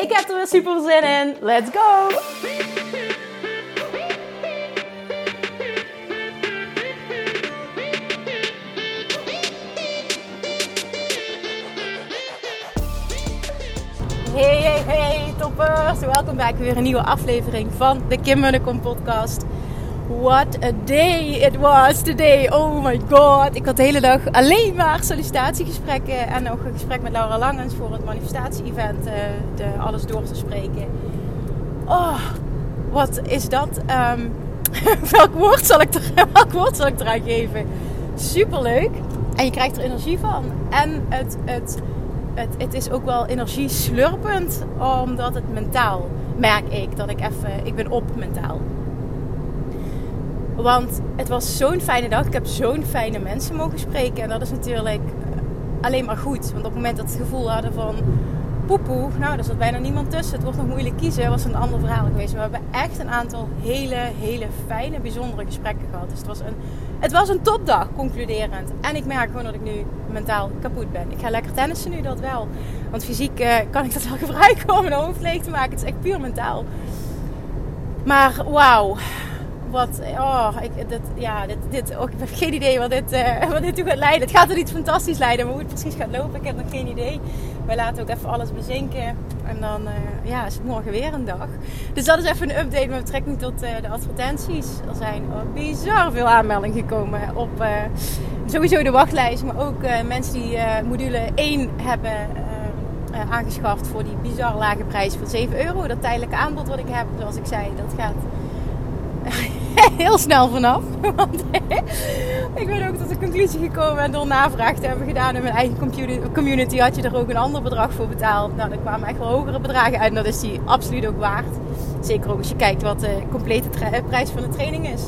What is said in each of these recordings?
Ik heb er weer super zin in. Let's go! Hey, hey, hey, toppers! Welkom bij weer een nieuwe aflevering van de Kim Munnekom podcast. What a day it was today. Oh my god. Ik had de hele dag alleen maar sollicitatiegesprekken. En nog een gesprek met Laura Langens voor het manifestatie-event. Uh, de, alles door te spreken. Oh, wat is dat? Um, welk, woord zal ik er, welk woord zal ik eraan geven? Super leuk. En je krijgt er energie van. En het, het, het, het is ook wel energie slurpend. Omdat het mentaal merk ik dat ik even... Ik ben op mentaal. Want het was zo'n fijne dag. Ik heb zo'n fijne mensen mogen spreken. En dat is natuurlijk alleen maar goed. Want op het moment dat we het gevoel hadden van poepoe, nou, er zat bijna niemand tussen. Het wordt nog moeilijk kiezen. was een ander verhaal geweest. We hebben echt een aantal hele, hele fijne, bijzondere gesprekken gehad. Dus het was een, het was een topdag, concluderend. En ik merk gewoon dat ik nu mentaal kapot ben. Ik ga lekker tennissen nu, dat wel. Want fysiek uh, kan ik dat wel gebruiken om mijn hoofd leeg te maken. Het is echt puur mentaal. Maar wauw wat, oh, ik, dit, ja, dit, dit, ik heb geen idee wat dit, uh, wat dit toe gaat leiden. Het gaat er iets fantastisch leiden, maar hoe het precies gaat lopen, ik heb nog geen idee. Wij laten ook even alles bezinken en dan uh, ja, is het morgen weer een dag. Dus dat is even een update met betrekking tot uh, de advertenties. Er zijn bizar veel aanmeldingen gekomen op sowieso de wachtlijst, maar ook mensen die module 1 hebben aangeschaft voor die bizar lage prijs van 7 euro. Dat tijdelijke aanbod wat ik heb, zoals ik zei, dat gaat heel snel vanaf. Want ik ben ook tot de conclusie gekomen en door navraag te hebben gedaan in mijn eigen community had je er ook een ander bedrag voor betaald. Nou, er kwamen echt wel hogere bedragen uit en dat is die absoluut ook waard. Zeker ook als je kijkt wat de complete prijs van de training is.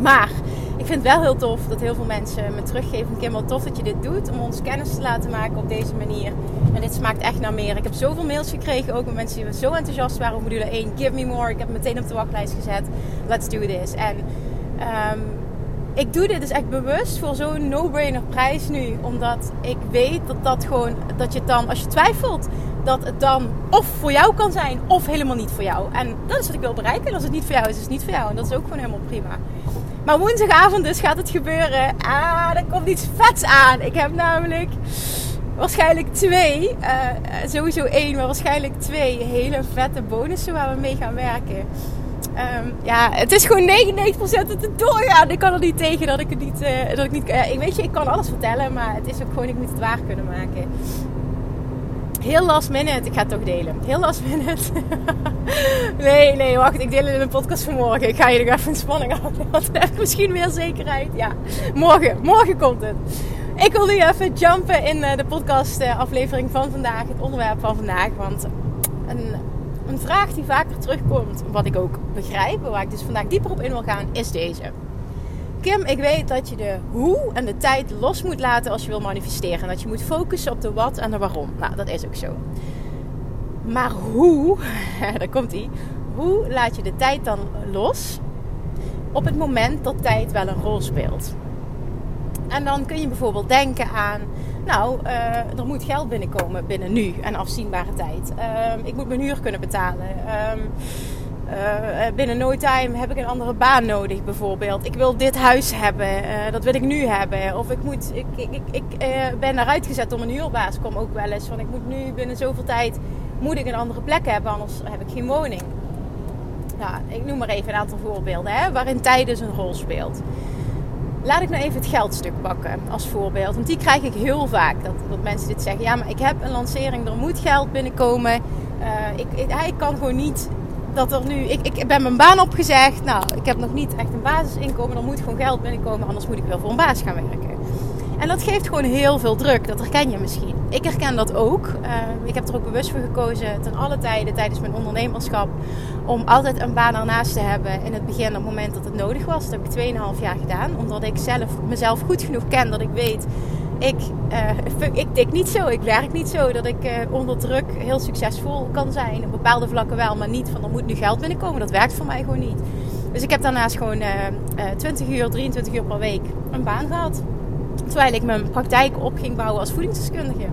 Maar ik vind het wel heel tof dat heel veel mensen me teruggeven. Kim, wat tof dat je dit doet om ons kennis te laten maken op deze manier. En dit smaakt echt naar meer. Ik heb zoveel mails gekregen, ook met mensen die zo enthousiast waren over module 1. Give me more. Ik heb meteen op de wachtlijst gezet. Let's do this. En um, ik doe dit dus echt bewust voor zo'n no-brainer prijs nu. Omdat ik weet dat dat gewoon, dat je dan, als je twijfelt, dat het dan of voor jou kan zijn of helemaal niet voor jou. En dat is wat ik wil bereiken. En als het niet voor jou is, is het niet voor jou. En dat is ook gewoon helemaal prima. Maar woensdagavond dus gaat het gebeuren. Ah, er komt iets vets aan. Ik heb namelijk waarschijnlijk twee, uh, sowieso één, maar waarschijnlijk twee hele vette bonussen waar we mee gaan werken. Um, ja, het is gewoon 99% dat het doorgaat. Ik kan er niet tegen dat ik het niet. Uh, dat ik niet uh, weet je, ik kan alles vertellen, maar het is ook gewoon, ik moet het waar kunnen maken. Heel last minute, ik ga het toch delen. Heel last minute. nee, nee, wacht, ik deel het in een podcast van morgen. Ik ga je nog even in spanning houden. Want heb ik misschien meer zekerheid. Ja, morgen, morgen komt het. Ik wil nu even jumpen in eh, de podcast aflevering van vandaag. Het onderwerp van vandaag. Want een een vraag die vaker terugkomt, wat ik ook begrijp, waar ik dus vandaag dieper op in wil gaan, is deze. Kim, ik weet dat je de hoe en de tijd los moet laten als je wil manifesteren. En dat je moet focussen op de wat en de waarom. Nou, dat is ook zo. Maar hoe, daar komt ie, hoe laat je de tijd dan los op het moment dat tijd wel een rol speelt? En dan kun je bijvoorbeeld denken aan nou, uh, er moet geld binnenkomen binnen nu en afzienbare tijd. Uh, ik moet mijn huur kunnen betalen. Uh, uh, binnen no time heb ik een andere baan nodig, bijvoorbeeld. Ik wil dit huis hebben, dat wil ik nu hebben. Of ik, moet, ik, ik, ik, ik ben eruit gezet door mijn huurbaas. Kom ook wel eens van ik moet nu binnen zoveel tijd moet ik een andere plek hebben, anders heb ik geen woning. Nou, ik noem maar even een aantal voorbeelden hè, waarin tijd dus een rol speelt. Laat ik nou even het geldstuk pakken als voorbeeld. Want die krijg ik heel vaak. Dat, dat mensen dit zeggen. Ja, maar ik heb een lancering. Er moet geld binnenkomen. Uh, ik, ik, ik, kan gewoon niet dat er nu... Ik, ik ben mijn baan opgezegd. Nou, ik heb nog niet echt een basisinkomen. Er moet gewoon geld binnenkomen. Anders moet ik wel voor een baas gaan werken. En dat geeft gewoon heel veel druk. Dat herken je misschien. Ik herken dat ook. Uh, ik heb er ook bewust voor gekozen ten alle tijden tijdens mijn ondernemerschap. Om altijd een baan ernaast te hebben. In het begin, op het moment dat het nodig was. Dat heb ik 2,5 jaar gedaan. Omdat ik zelf mezelf goed genoeg ken dat ik weet. Ik, uh, ik tik niet zo. Ik werk niet zo dat ik uh, onder druk heel succesvol kan zijn. Op bepaalde vlakken wel, maar niet van er moet nu geld binnenkomen. Dat werkt voor mij gewoon niet. Dus ik heb daarnaast gewoon 20 uur, 23 uur per week een baan gehad. Terwijl ik mijn praktijk op ging bouwen als voedingsdeskundige.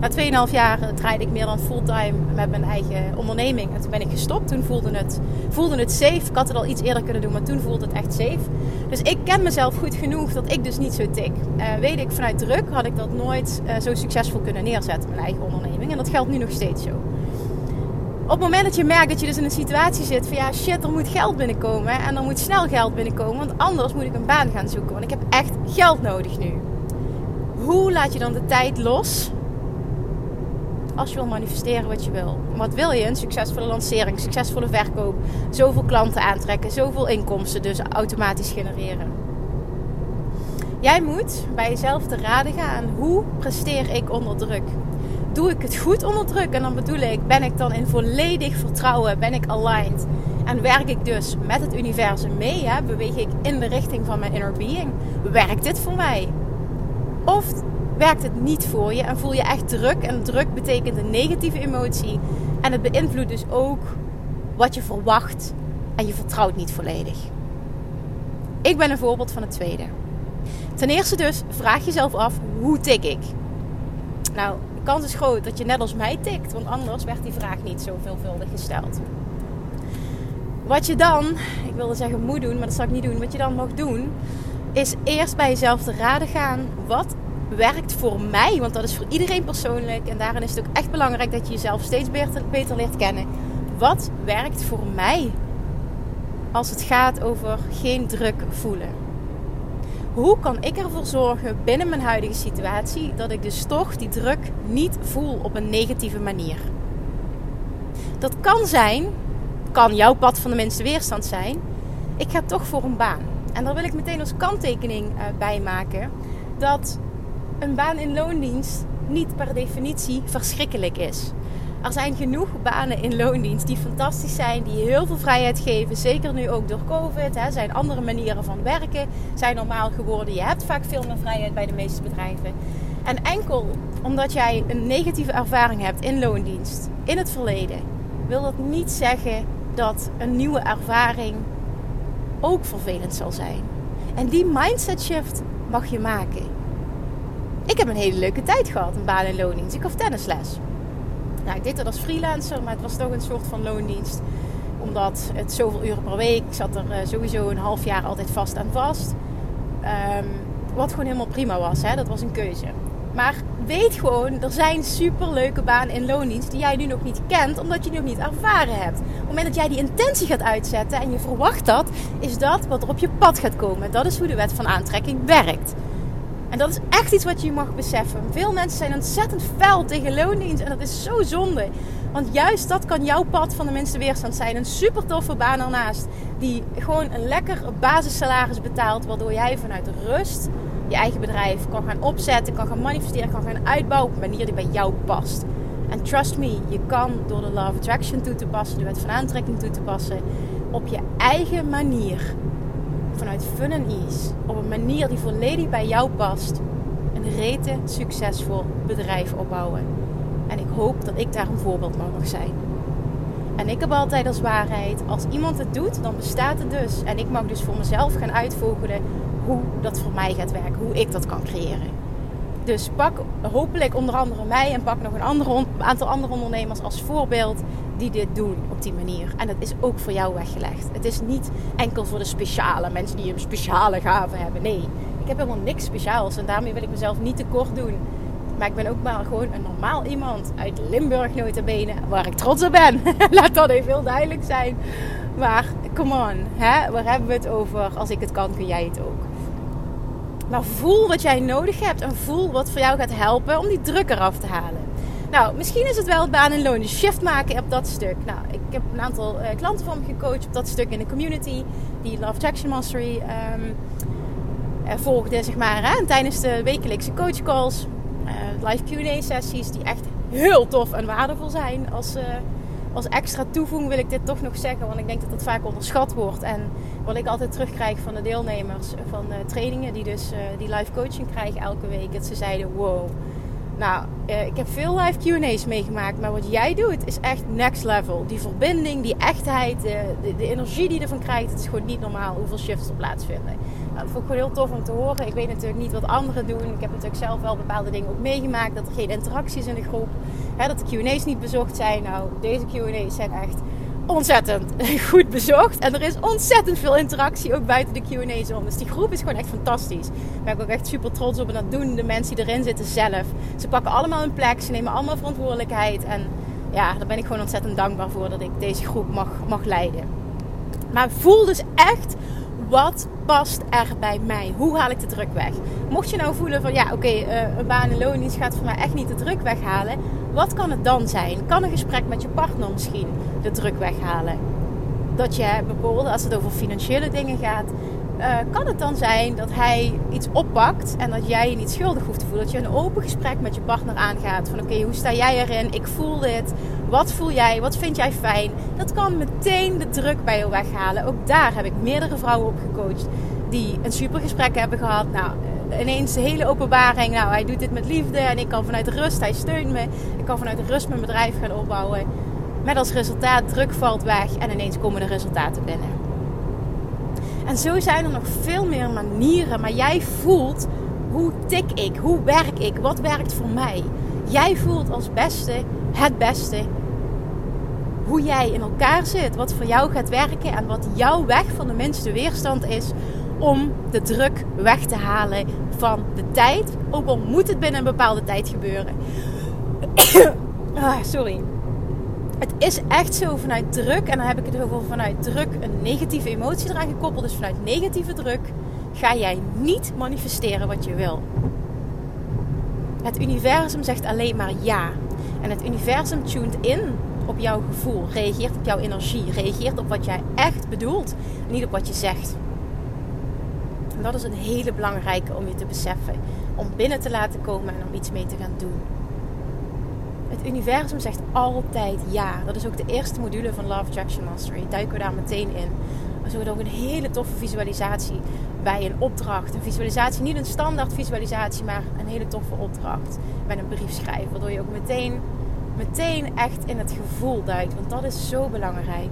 Na 2,5 jaar draaide ik meer dan fulltime met mijn eigen onderneming. En toen ben ik gestopt. Toen voelde het, voelde het safe. Ik had het al iets eerder kunnen doen, maar toen voelde het echt safe. Dus ik ken mezelf goed genoeg dat ik dus niet zo tik. Uh, weet ik, vanuit druk had ik dat nooit uh, zo succesvol kunnen neerzetten, mijn eigen onderneming. En dat geldt nu nog steeds zo. Op het moment dat je merkt dat je dus in een situatie zit van ja shit, er moet geld binnenkomen en er moet snel geld binnenkomen, want anders moet ik een baan gaan zoeken, want ik heb echt geld nodig nu hoe laat je dan de tijd los als je wil manifesteren wat je wil? Wat wil je? Een succesvolle lancering, succesvolle verkoop, zoveel klanten aantrekken, zoveel inkomsten dus automatisch genereren. Jij moet bij jezelf te raden gaan: hoe presteer ik onder druk? Doe ik het goed onder druk? En dan bedoel ik, ben ik dan in volledig vertrouwen? Ben ik aligned? En werk ik dus met het universum mee? Hè? Beweeg ik in de richting van mijn inner being? Werkt dit voor mij? Of werkt het niet voor je en voel je echt druk. En druk betekent een negatieve emotie. En het beïnvloedt dus ook wat je verwacht. En je vertrouwt niet volledig. Ik ben een voorbeeld van het tweede. Ten eerste dus, vraag jezelf af, hoe tik ik? Nou, kans is groot dat je net als mij tikt. Want anders werd die vraag niet zo veelvuldig gesteld. Wat je dan, ik wilde zeggen moet doen, maar dat zal ik niet doen. Wat je dan mag doen, is eerst bij jezelf te raden gaan. Wat werkt voor mij? Want dat is voor iedereen persoonlijk. En daarin is het ook echt belangrijk dat je jezelf steeds beter, beter leert kennen. Wat werkt voor mij als het gaat over geen druk voelen? Hoe kan ik ervoor zorgen binnen mijn huidige situatie dat ik dus toch die druk niet voel op een negatieve manier? Dat kan zijn, kan jouw pad van de minste weerstand zijn. Ik ga toch voor een baan. En daar wil ik meteen als kanttekening uh, bij maken dat een baan in loondienst niet per definitie verschrikkelijk is. Er zijn genoeg banen in loondienst die fantastisch zijn, die heel veel vrijheid geven. Zeker nu ook door COVID. Er zijn andere manieren van werken, zijn normaal geworden. Je hebt vaak veel meer vrijheid bij de meeste bedrijven. En enkel omdat jij een negatieve ervaring hebt in loondienst in het verleden, wil dat niet zeggen dat een nieuwe ervaring ook vervelend zal zijn. En die mindset shift mag je maken. Ik heb een hele leuke tijd gehad, een baan in loondienst. Ik gaf tennisles. Nou, ik deed dat als freelancer, maar het was toch een soort van loondienst. Omdat het zoveel uren per week, ik zat er eh, sowieso een half jaar altijd vast aan vast. Um, wat gewoon helemaal prima was, hè? dat was een keuze. Maar weet gewoon, er zijn superleuke banen in loondienst die jij nu nog niet kent, omdat je die nog niet ervaren hebt. Op het moment dat jij die intentie gaat uitzetten en je verwacht dat, is dat wat er op je pad gaat komen. Dat is hoe de wet van aantrekking werkt. En dat is echt iets wat je mag beseffen. Veel mensen zijn ontzettend fel tegen loondienst en dat is zo zonde. Want juist dat kan jouw pad van de minste weerstand zijn. Een super toffe baan ernaast. Die gewoon een lekker basissalaris betaalt. Waardoor jij vanuit rust je eigen bedrijf kan gaan opzetten, kan gaan manifesteren, kan gaan uitbouwen op een manier die bij jou past. En trust me, je kan door de Law of Attraction toe te passen, de wet van aantrekking toe te passen, op je eigen manier, vanuit fun en ease, op een manier die volledig bij jou past, een rete succesvol bedrijf opbouwen. En ik hoop dat ik daar een voorbeeld mag zijn. En ik heb altijd als waarheid, als iemand het doet, dan bestaat het dus. En ik mag dus voor mezelf gaan uitvogelen hoe dat voor mij gaat werken, hoe ik dat kan creëren. Dus pak hopelijk onder andere mij en pak nog een andere, aantal andere ondernemers als voorbeeld die dit doen op die manier. En dat is ook voor jou weggelegd. Het is niet enkel voor de speciale mensen die een speciale gave hebben. Nee, ik heb helemaal niks speciaals en daarmee wil ik mezelf niet tekort doen. Maar ik ben ook maar gewoon een normaal iemand uit Limburg notabene, waar ik trots op ben. Laat dat even heel duidelijk zijn. Maar come on, hè? waar hebben we het over? Als ik het kan, kun jij het ook. Maar voel wat jij nodig hebt en voel wat voor jou gaat helpen om die druk eraf te halen. Nou, misschien is het wel het baan en loon, de shift maken op dat stuk. Nou, ik heb een aantal uh, klanten van me gecoacht op dat stuk in de community, die Love Traction Mastery. Um, volgde, zeg maar. Hè? En tijdens de wekelijkse coachcalls, live Q&A sessies, die echt heel tof en waardevol zijn. Als, als extra toevoeging wil ik dit toch nog zeggen, want ik denk dat dat vaak onderschat wordt. En wat ik altijd terugkrijg van de deelnemers van de trainingen die dus die live coaching krijgen elke week, dat ze zeiden: wow nou, eh, ik heb veel live QA's meegemaakt, maar wat jij doet is echt next level. Die verbinding, die echtheid, de, de, de, energie die je ervan krijgt, het is gewoon niet normaal hoeveel shifts er plaatsvinden. Dat vond ik gewoon heel tof om te horen. Ik weet natuurlijk niet wat anderen doen. Ik heb natuurlijk zelf wel bepaalde dingen ook meegemaakt. Dat er geen interacties in de groep, hè, dat de QA's niet bezocht zijn. Nou, deze QA's zijn echt ontzettend goed bezocht. En er is ontzettend veel interactie ook buiten de QA's om. Dus die groep is gewoon echt fantastisch. Daar ben ik ook echt super trots op. En dat doen de mensen die erin zitten zelf. Ze pakken allemaal hun plek. Ze nemen allemaal verantwoordelijkheid. En ja, daar ben ik gewoon ontzettend dankbaar voor dat ik deze groep mag, mag leiden. Maar voel dus echt wat past er bij mij? Hoe haal ik de druk weg? Mocht je nou voelen van ja, oké, eh, een baan en loondienst gaat voor mij echt niet de druk weghalen. Wat kan het dan zijn? Kan een gesprek met je partner misschien de druk weghalen? Dat je bijvoorbeeld, als het over financiële dingen gaat, uh, kan het dan zijn dat hij iets oppakt en dat jij je niet schuldig hoeft te voelen. Dat je een open gesprek met je partner aangaat. Van oké, hoe sta jij erin? Ik voel dit. Wat voel jij? Wat vind jij fijn? Dat kan meteen de druk bij je weghalen. Ook daar heb ik meerdere vrouwen op gecoacht die een super gesprek hebben gehad. Nou, eh, ineens de hele openbaring. Nou, hij doet dit met liefde en ik kan vanuit rust, hij steunt me. Ik kan vanuit rust mijn bedrijf gaan opbouwen. Met als resultaat druk valt weg en ineens komen de resultaten binnen. En zo zijn er nog veel meer manieren, maar jij voelt hoe tik ik, hoe werk ik, wat werkt voor mij. Jij voelt als beste het beste hoe jij in elkaar zit, wat voor jou gaat werken en wat jouw weg van de minste weerstand is om de druk weg te halen van de tijd. Ook al moet het binnen een bepaalde tijd gebeuren. ah, sorry. Het is echt zo vanuit druk, en dan heb ik het over vanuit druk een negatieve emotie eraan gekoppeld. Dus vanuit negatieve druk ga jij niet manifesteren wat je wil. Het universum zegt alleen maar ja. En het universum tuned in op jouw gevoel, reageert op jouw energie, reageert op wat jij echt bedoelt, niet op wat je zegt. En dat is een hele belangrijke om je te beseffen, om binnen te laten komen en om iets mee te gaan doen. Het universum zegt altijd ja. Dat is ook de eerste module van Love Attraction Mastery. Duiken we daar meteen in. Zit ook een hele toffe visualisatie bij een opdracht. Een visualisatie, niet een standaard visualisatie, maar een hele toffe opdracht. Met een brief schrijven, waardoor je ook meteen meteen echt in het gevoel duikt. Want dat is zo belangrijk.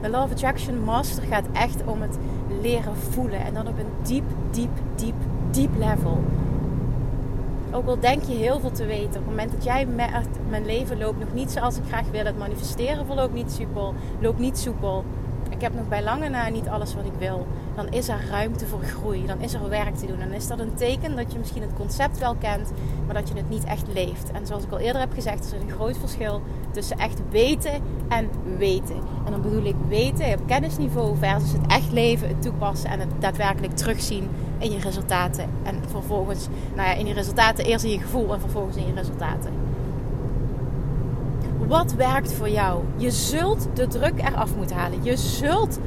De Love Attraction Master gaat echt om het leren voelen. En dan op een diep, diep, diep, diep level. Ook al denk je heel veel te weten. Op het moment dat jij merkt, mijn leven loopt nog niet zoals ik graag wil. Het manifesteren verloopt niet soepel. Loopt niet soepel. Ik heb nog bij lange na niet alles wat ik wil dan is er ruimte voor groei. Dan is er werk te doen. Dan is dat een teken dat je misschien het concept wel kent, maar dat je het niet echt leeft. En zoals ik al eerder heb gezegd, er is een groot verschil tussen echt weten en weten. En dan bedoel ik weten op kennisniveau versus het echt leven, het toepassen en het daadwerkelijk terugzien in je resultaten. En vervolgens, nou ja, in je resultaten eerst in je gevoel en vervolgens in je resultaten. Wat werkt voor jou? Je zult de druk eraf moeten halen. Je zult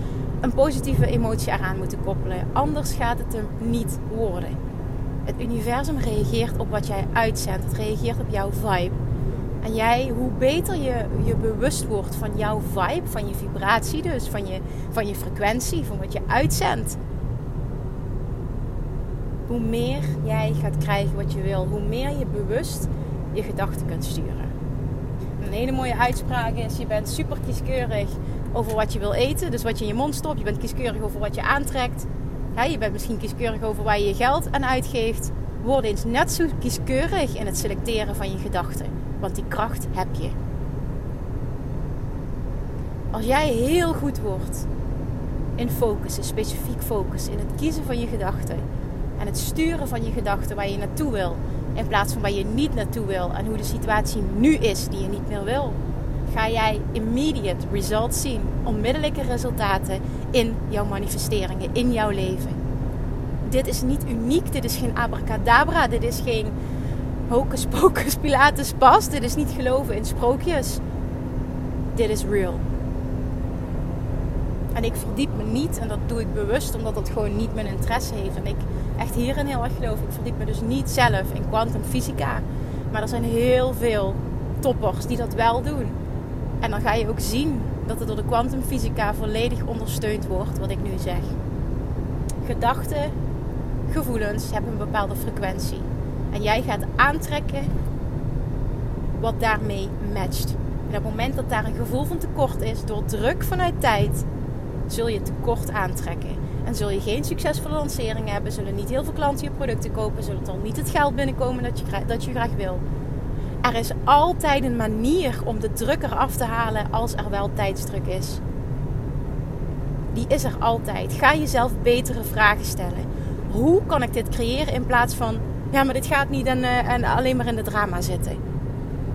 een positieve emotie eraan moeten koppelen. Anders gaat het hem niet worden. Het universum reageert op wat jij uitzendt. Het reageert op jouw vibe. En jij, hoe beter je je bewust wordt van jouw vibe, van je vibratie dus, van je, van je frequentie, van wat je uitzendt. Hoe meer jij gaat krijgen wat je wil, hoe meer je bewust je gedachten kunt sturen. Een hele mooie uitspraak is: je bent super kieskeurig over wat je wil eten. Dus wat je in je mond stopt. Je bent kieskeurig over wat je aantrekt. je bent misschien kieskeurig over waar je je geld aan uitgeeft. Word eens net zo kieskeurig in het selecteren van je gedachten. Want die kracht heb je. Als jij heel goed wordt in focussen, specifiek focus, in het kiezen van je gedachten en het sturen van je gedachten waar je naartoe wil, in plaats van waar je niet naartoe wil en hoe de situatie nu is die je niet meer wil, ga jij immediate results zien. Onmiddellijke resultaten in jouw manifesteringen, in jouw leven. Dit is niet uniek, dit is geen abracadabra, dit is geen hocus pocus pilates pas, dit is niet geloven in sprookjes. Dit is real. En ik verdiep me niet, en dat doe ik bewust omdat dat gewoon niet mijn interesse heeft. En ik echt hierin heel erg geloof. Ik verdiep me dus niet zelf in kwantumfysica. Maar er zijn heel veel toppers die dat wel doen. En dan ga je ook zien dat het door de kwantumfysica volledig ondersteund wordt, wat ik nu zeg. Gedachten, gevoelens hebben een bepaalde frequentie. En jij gaat aantrekken wat daarmee matcht. En op het moment dat daar een gevoel van tekort is, door druk vanuit tijd, zul je tekort aantrekken. En zul je geen succesvolle lancering hebben, zullen niet heel veel klanten je producten kopen, zullen dan niet het geld binnenkomen dat je, dat je graag wil. Er is altijd een manier om de druk eraf te halen als er wel tijdsdruk is. Die is er altijd. Ga jezelf betere vragen stellen. Hoe kan ik dit creëren in plaats van, ja, maar dit gaat niet en, uh, en alleen maar in de drama zitten.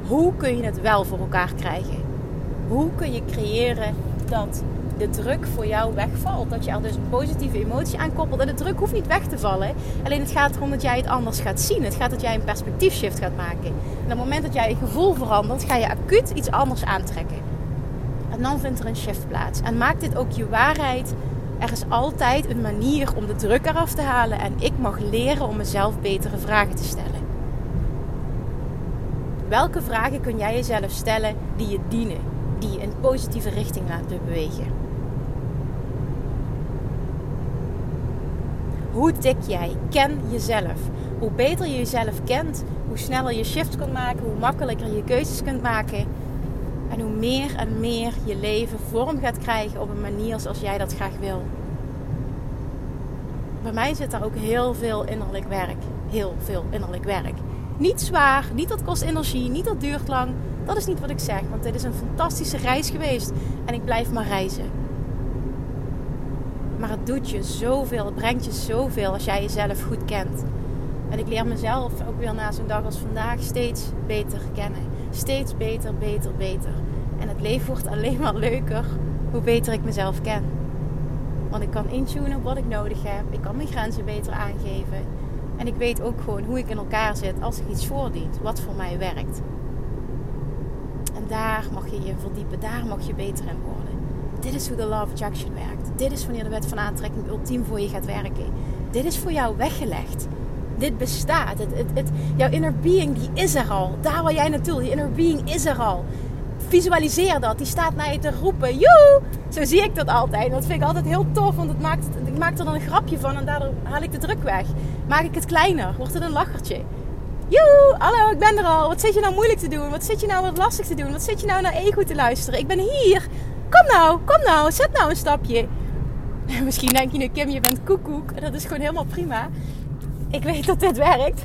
Hoe kun je het wel voor elkaar krijgen? Hoe kun je creëren dat de druk voor jou wegvalt. Dat je er dus een positieve emotie aan koppelt. En de druk hoeft niet weg te vallen. Alleen het gaat erom dat jij het anders gaat zien. Het gaat dat jij een perspectiefshift gaat maken. En op het moment dat jij je gevoel verandert, ga je acuut iets anders aantrekken. En dan vindt er een shift plaats. En maak dit ook je waarheid. Er is altijd een manier om de druk eraf te halen. En ik mag leren om mezelf betere vragen te stellen. Welke vragen kun jij jezelf stellen die je dienen? Die je in positieve richting laten bewegen? Hoe tik jij? Ken jezelf. Hoe beter je jezelf kent, hoe sneller je shift kunt maken, hoe makkelijker je keuzes kunt maken. En hoe meer en meer je leven vorm gaat krijgen op een manier zoals jij dat graag wil. Bij mij zit daar ook heel veel innerlijk werk. Heel veel innerlijk werk. Niet zwaar, niet dat kost energie, niet dat duurt lang. Dat is niet wat ik zeg, want dit is een fantastische reis geweest en ik blijf maar reizen. Maar het doet je zoveel, het brengt je zoveel als jij jezelf goed kent. En ik leer mezelf ook weer na zo'n dag als vandaag steeds beter kennen. Steeds beter, beter, beter. En het leven wordt alleen maar leuker hoe beter ik mezelf ken. Want ik kan intunen op wat ik nodig heb. Ik kan mijn grenzen beter aangeven. En ik weet ook gewoon hoe ik in elkaar zit als ik iets voordient. Wat voor mij werkt. En daar mag je je verdiepen. Daar mag je beter in worden. Dit is hoe de Law of Attraction werkt. Dit is wanneer de wet van aantrekking ultiem voor je gaat werken. Dit is voor jou weggelegd. Dit bestaat. Het, het, het, jouw inner being die is er al. Daar waar jij naartoe. Die inner being is er al. Visualiseer dat. Die staat naar je te roepen. Joe! Zo zie ik dat altijd. Dat vind ik altijd heel tof. Want het maakt, ik maak er dan een grapje van. En daardoor haal ik de druk weg. Maak ik het kleiner. Wordt het een lachertje. Joe, hallo, ik ben er al. Wat zit je nou moeilijk te doen? Wat zit je nou wat lastig te doen? Wat zit je nou naar ego te luisteren? Ik ben hier. Kom nou, kom nou, zet nou een stapje. Misschien denk je nu, Kim, je bent koekoek. Dat is gewoon helemaal prima. Ik weet dat dit werkt.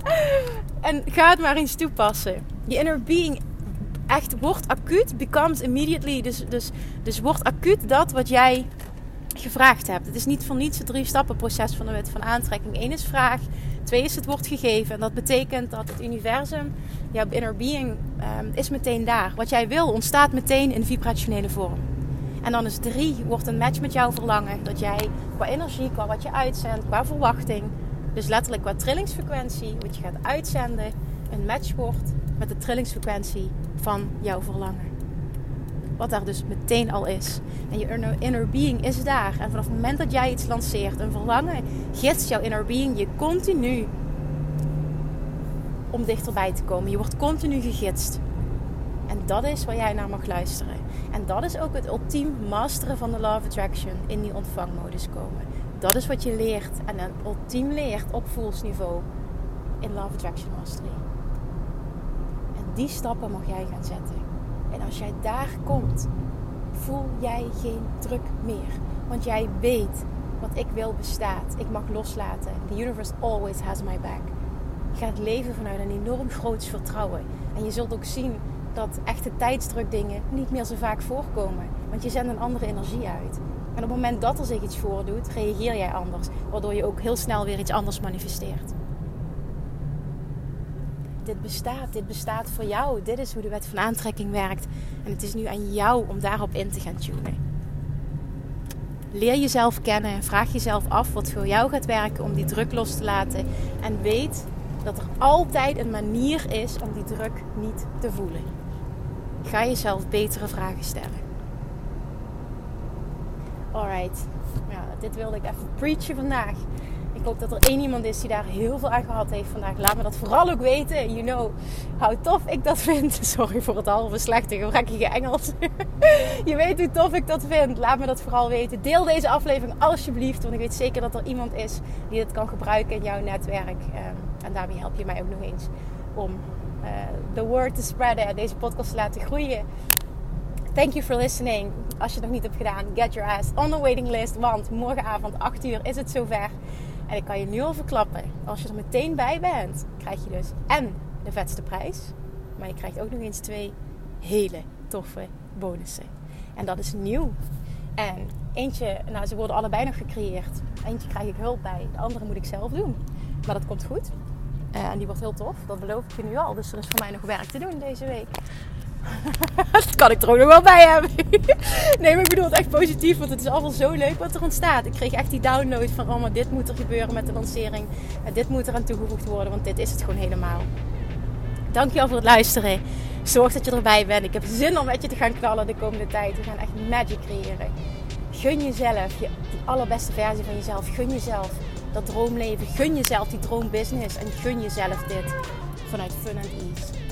en ga het maar eens toepassen. Je inner being echt wordt acuut, becomes immediately. Dus, dus, dus wordt acuut dat wat jij gevraagd hebt. Het is niet van niets het drie stappen proces van de wet van aantrekking. Eén is vraag, twee is het wordt gegeven. En dat betekent dat het universum, jouw inner being, um, is meteen daar. Wat jij wil ontstaat meteen in vibrationele vorm. En dan is drie, wordt een match met jouw verlangen. Dat jij qua energie, qua wat je uitzendt, qua verwachting, dus letterlijk qua trillingsfrequentie, wat je gaat uitzenden, een match wordt met de trillingsfrequentie van jouw verlangen. Wat daar dus meteen al is. En je inner being is daar. En vanaf het moment dat jij iets lanceert, een verlangen, gidst jouw inner being je continu om dichterbij te komen. Je wordt continu gegidst. En dat is waar jij naar mag luisteren. En dat is ook het ultiem masteren van de Law Attraction in die ontvangmodus komen. Dat is wat je leert en een ultiem leert op voelsniveau in of Attraction Mastery. En die stappen mag jij gaan zetten. En als jij daar komt, voel jij geen druk meer. Want jij weet wat ik wil bestaat. Ik mag loslaten. The universe always has my back. Je gaat leven vanuit een enorm groot vertrouwen. En je zult ook zien dat echte tijdsdruk dingen niet meer zo vaak voorkomen. Want je zendt een andere energie uit. En op het moment dat er zich iets voordoet, reageer jij anders. Waardoor je ook heel snel weer iets anders manifesteert dit bestaat. Dit bestaat voor jou. Dit is hoe de wet van aantrekking werkt. En het is nu aan jou om daarop in te gaan tunen. Leer jezelf kennen en vraag jezelf af wat voor jou gaat werken om die druk los te laten. En weet dat er altijd een manier is om die druk niet te voelen. Ga jezelf betere vragen stellen. Alright. Dit wilde ik even preachen vandaag. Ik hoop dat er één iemand is die daar heel veel aan gehad heeft vandaag. Laat me dat vooral ook weten. You know how tof ik dat vind. Sorry voor het halve slechte gebrekkige Engels. je weet hoe tof ik dat vind. Laat me dat vooral weten. Deel deze aflevering alsjeblieft. Want ik weet zeker dat er iemand is die dit kan gebruiken in jouw netwerk. Ehm, en daarmee help je mij ook nog eens om uh, the word te spreaden. En deze podcast te laten groeien. Thank you for listening. Als je het nog niet hebt gedaan, get your ass on the waiting list. Want morgenavond 8 uur is het zover. En ik kan je nu al verklappen, als je er meteen bij bent, krijg je dus en de vetste prijs. Maar je krijgt ook nog eens twee hele toffe bonussen. En dat is nieuw. En eentje, nou ze worden allebei nog gecreëerd. Eentje krijg ik hulp bij, de andere moet ik zelf doen. Maar dat komt goed. Eh, en die wordt heel tof, dat beloof ik je nu al. Dus er is voor mij nog werk te doen deze week. dat kan ik er ook nog wel bij hebben. nee, maar ik bedoel het echt positief, want het is allemaal zo leuk wat er ontstaat. Ik kreeg echt die download van, oh maar dit moet er gebeuren met de lancering. En dit moet er aan toegevoegd worden, want dit is het gewoon helemaal. Dankjewel voor het luisteren. Zorg dat je erbij bent. Ik heb zin om met je te gaan knallen de komende tijd. We gaan echt magic creëren. Gun jezelf, je, die allerbeste versie van jezelf. Gun jezelf dat droomleven. Gun jezelf die droombusiness. En gun jezelf dit vanuit fun and ease.